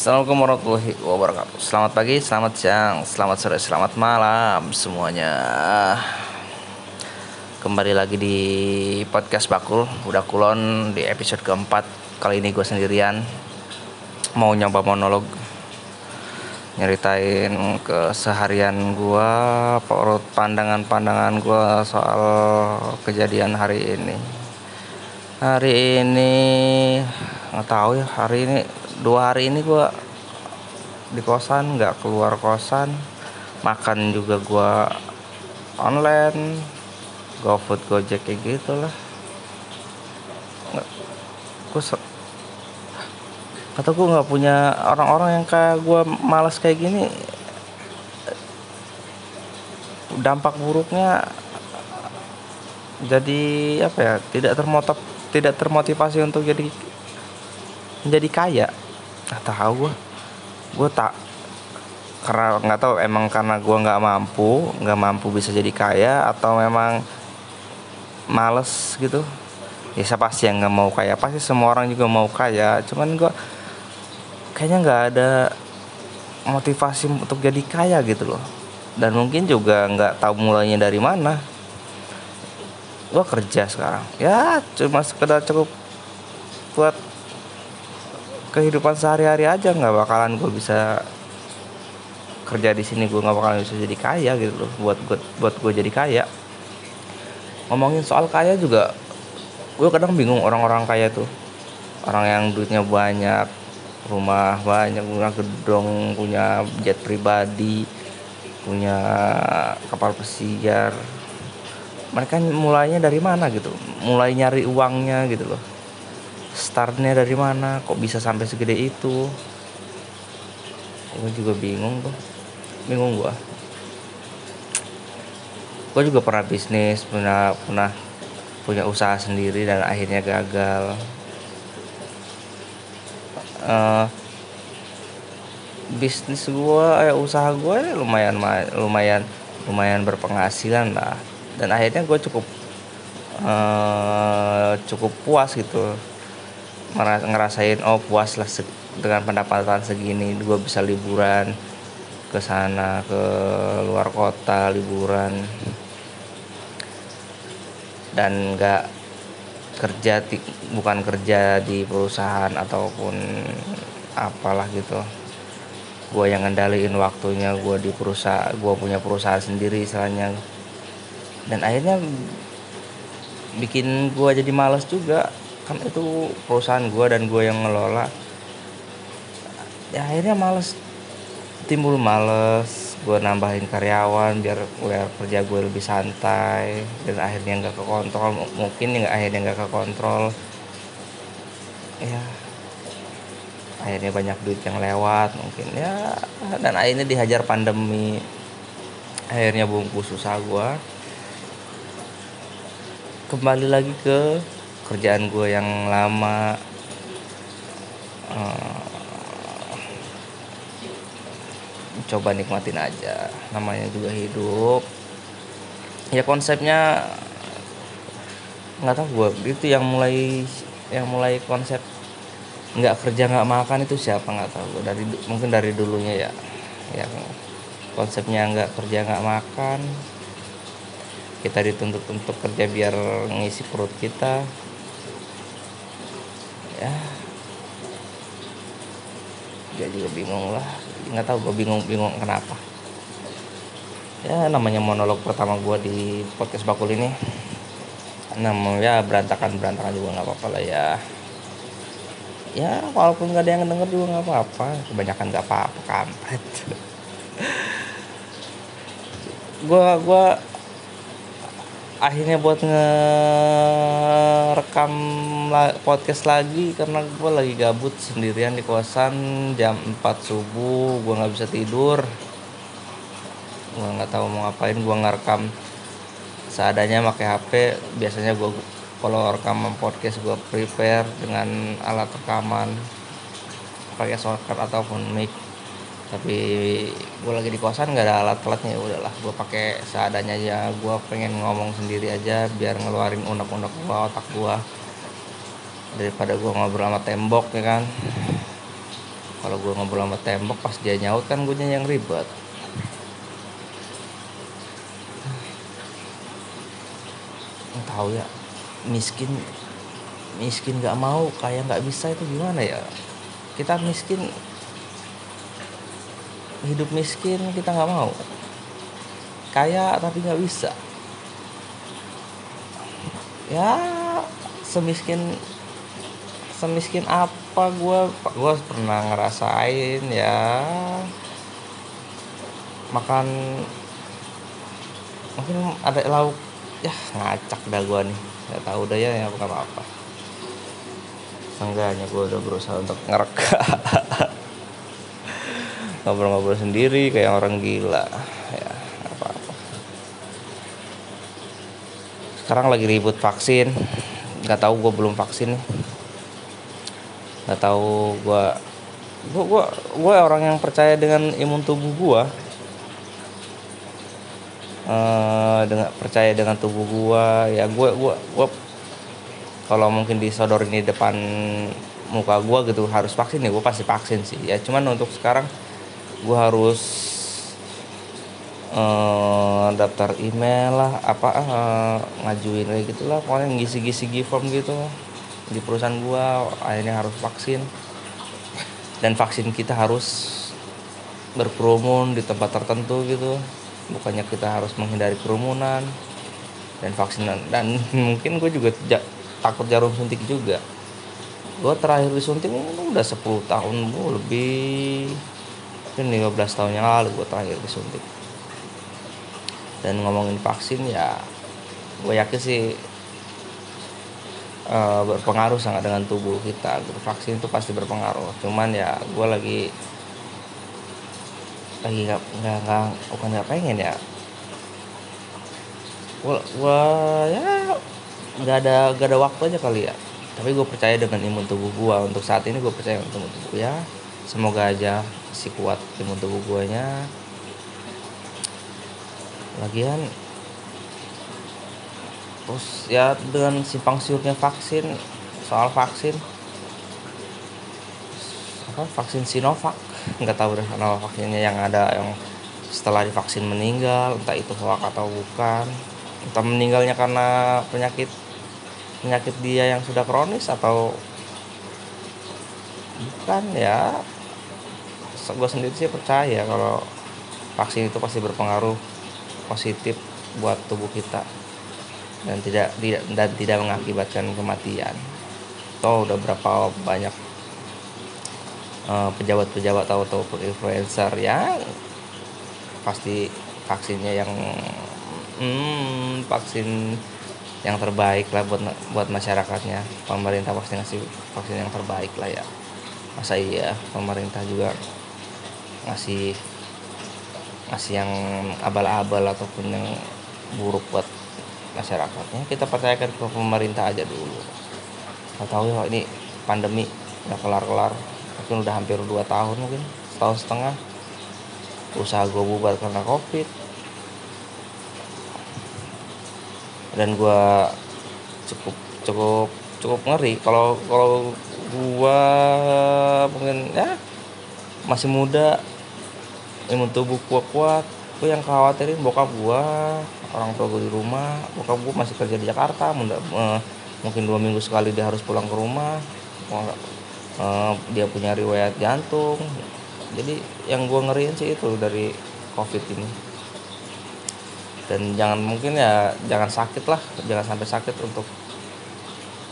Assalamualaikum warahmatullahi wabarakatuh. Selamat pagi, selamat siang, selamat sore, selamat malam semuanya. Kembali lagi di podcast Bakul Udah kulon di episode keempat. Kali ini gue sendirian Mau nyoba monolog Nyeritain keseharian gue Perut pandangan-pandangan gue soal kejadian hari ini. Hari ini nggak tahu ya hari ini dua hari ini gue di kosan nggak keluar kosan. Makan juga gue online. GoFood Gojek kayak gitu lah gue atau gue nggak punya orang-orang yang kayak gue malas kayak gini. Dampak buruknya jadi apa ya tidak termotiv tidak termotivasi untuk jadi menjadi kaya nggak tahu gue gue tak karena nggak tahu emang karena gue nggak mampu nggak mampu bisa jadi kaya atau memang males gitu. Ya siapa sih yang nggak mau kaya? Pasti semua orang juga mau kaya. Cuman gue kayaknya nggak ada motivasi untuk jadi kaya gitu loh. Dan mungkin juga nggak tahu mulainya dari mana. Gue kerja sekarang. Ya cuma sekedar cukup buat kehidupan sehari-hari aja nggak bakalan gue bisa kerja di sini gue nggak bakalan bisa jadi kaya gitu loh buat gue buat gue jadi kaya. Ngomongin soal kaya juga gue kadang bingung orang-orang kaya tuh. Orang yang duitnya banyak rumah banyak punya gedung punya jet pribadi punya kapal pesiar. Mereka mulainya dari mana gitu? Mulai nyari uangnya gitu loh startnya dari mana kok bisa sampai segede itu? Gue juga bingung tuh. Bingung gue gue juga pernah bisnis pernah pernah punya usaha sendiri dan akhirnya gagal. Uh, bisnis gue ya usaha gue lumayan lumayan lumayan berpenghasilan lah. Dan akhirnya gue cukup uh, cukup puas gitu ngerasain oh puas lah dengan pendapatan segini. Gue bisa liburan ke sana ke luar kota liburan. Dan nggak kerja bukan kerja di perusahaan ataupun apalah gitu. Gue yang ngendaliin waktunya gue di perusahaan gue punya perusahaan sendiri istilahnya. Dan akhirnya bikin gue jadi males juga kan itu perusahaan gue dan gue yang ngelola. Ya akhirnya males. Timbul males gue nambahin karyawan biar biar kerja gue lebih santai dan akhirnya nggak ke kontrol mungkin nggak akhirnya nggak ke kontrol ya akhirnya banyak duit yang lewat mungkin. Ya dan akhirnya dihajar pandemi. Akhirnya bungkus susah gue kembali lagi ke kerjaan gue yang lama. Uh, coba nikmatin aja namanya juga hidup. Ya konsepnya nggak tahu gue itu yang mulai yang mulai konsep nggak kerja nggak makan itu siapa nggak tahu gue dari mungkin dari dulunya ya yang konsepnya nggak kerja nggak makan. Kita dituntut untuk kerja biar ngisi perut kita ya. Dia juga bingung lah. Nggak tahu gue bingung bingung kenapa. Ya namanya monolog pertama gue di podcast bakul ini. Namanya berantakan berantakan juga nggak apa-apa lah ya. Ya walaupun nggak ada yang denger juga nggak apa-apa. Kebanyakan nggak apa-apa kampret. Gue gue akhirnya buat ngerekam podcast lagi karena gue lagi gabut sendirian di kosan jam 4 subuh gue nggak bisa tidur. Gue nggak tahu mau ngapain gue ngerekam seadanya pakai HP biasanya gue kalau rekaman podcast gue prepare dengan alat rekaman pakai shortcut ataupun mic tapi gue lagi di kosan nggak ada alat alatnya ya udahlah. Gue pakai seadanya aja. Gue pengen ngomong sendiri aja biar ngeluarin unek-unek gue otak gue daripada gue ngobrol sama tembok ya kan? Kalau gue ngobrol sama tembok pas dia nyaut kan gue yang ribet. Tahu ya. Miskin miskin nggak mau kayak nggak bisa itu gimana ya? Kita miskin hidup miskin kita nggak mau. Kaya tapi nggak bisa. Ya semiskin semiskin apa gue gue pernah ngerasain ya. Makan mungkin ada lauk. Ya ngacak dah gue nih. Nggak tahu dah ya apa apa apa seenggaknya gue udah berusaha untuk ngerekam ngobrol-ngobrol sendiri kayak orang gila ya apa apa sekarang lagi ribut vaksin. Nggak tahu gue belum vaksin nggak tahu gue gue gue gue orang yang percaya dengan imun tubuh gue uh, dengan percaya dengan tubuh gue ya gue gue gue kalau mungkin disodorin di depan muka gue gitu harus vaksin ya gue pasti vaksin sih. Ya cuman untuk sekarang gue harus uh, daftar email lah apa uh, ngajuin kayak gitulah. Pokoknya ngisi-ngisi form gitu. Di perusahaan gue akhirnya harus vaksin. Dan vaksin kita harus berkerumun di tempat tertentu gitu. Bukannya kita harus menghindari kerumunan dan vaksin dan mungkin gue juga ja, takut jarum suntik juga. Gue terakhir disuntik udah 10 tahun gue lebih mungkin 15 tahun yang lalu gue terakhir disuntik. Dan ngomongin vaksin ya gue yakin sih uh, berpengaruh sangat dengan tubuh kita. Vaksin itu pasti berpengaruh. Cuman ya gue lagi lagi nggak nggak bukan nggak pengen ya. Gue gue ya nggak ada nggak ada waktu aja kali ya. Tapi gue percaya dengan imun tubuh gue untuk saat ini gue percaya dengan imun tubuh ya. Semoga aja si kuat imun tubuh gue nya lagian terus ya dengan simpang siurnya vaksin soal vaksin. Apa vaksin Sinovac? Nggak tahu deh nama vaksinnya yang ada yang setelah divaksin meninggal entah itu hoax atau bukan. Entah meninggalnya karena penyakit penyakit dia yang sudah kronis atau bukan ya gue sendiri sih percaya kalau vaksin itu pasti berpengaruh positif buat tubuh kita dan tidak tidak dan tidak mengakibatkan kematian. Toh udah berapa banyak uh, pejabat-pejabat atau atau influencer yang pasti vaksinnya yang hmm, vaksin yang terbaik lah buat buat masyarakatnya pemerintah pasti ngasih vaksin yang terbaik lah ya masa iya pemerintah juga ngasih ngasih yang abal-abal ataupun yang buruk buat masyarakatnya kita percayakan ke pemerintah aja dulu. Nggak tahu ya ini pandemi nggak kelar-kelar mungkin udah hampir 2 tahun mungkin setahun setengah usaha gue bubar karena covid. Dan gue cukup cukup cukup ngeri kalau kalau gue mungkin ya masih muda imun tubuh kuat kuat gue yang khawatirin bokap gue orang tua gue di rumah. Bokap gue masih kerja di Jakarta muda, uh, mungkin dua minggu sekali dia harus pulang ke rumah. Uh, dia punya riwayat jantung. Jadi yang gue ngeriin sih itu dari covid ini. Dan jangan mungkin ya jangan sakit lah. Jangan sampai sakit untuk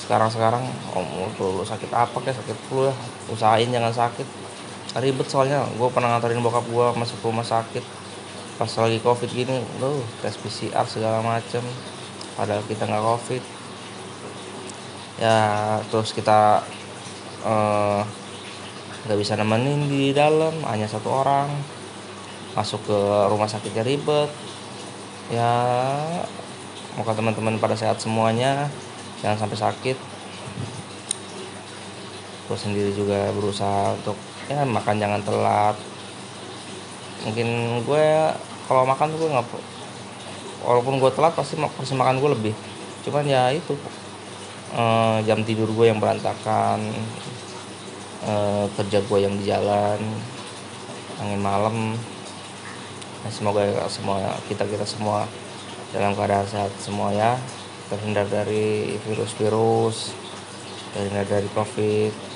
sekarang sekarang oh tuh sakit apa kayak sakit flu ya. Usahain jangan sakit ribet soalnya. Gue pernah nganterin bokap gue masuk rumah sakit. Pas lagi covid gini lo tes PCR segala macem. Padahal kita nggak covid. Ya terus kita eh, nggak uh, bisa nemenin di dalam hanya satu orang. Masuk ke rumah sakitnya ribet. Ya moga teman-teman pada sehat semuanya. Jangan sampai sakit. Gue sendiri juga berusaha untuk ya makan jangan telat. Mungkin gue kalau makan tuh gue nggak walaupun gue telat pasti pasti makan gue lebih. Cuman ya itu eh, jam tidur gue yang berantakan eh, kerja gue yang di jalan angin malam. Nah, semoga semua kita kita semua dalam keadaan sehat semua ya. Terhindar dari virus-virus terhindar dari covid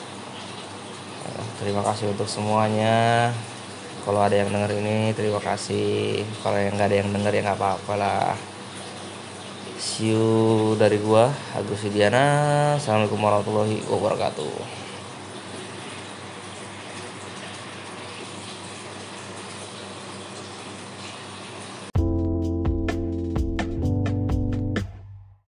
terima kasih untuk semuanya. Kalau ada yang denger ini terima kasih. Kalau yang nggak ada yang denger ya nggak apa-apa lah. See you dari gua Agus Widiana assalamualaikum warahmatullahi wabarakatuh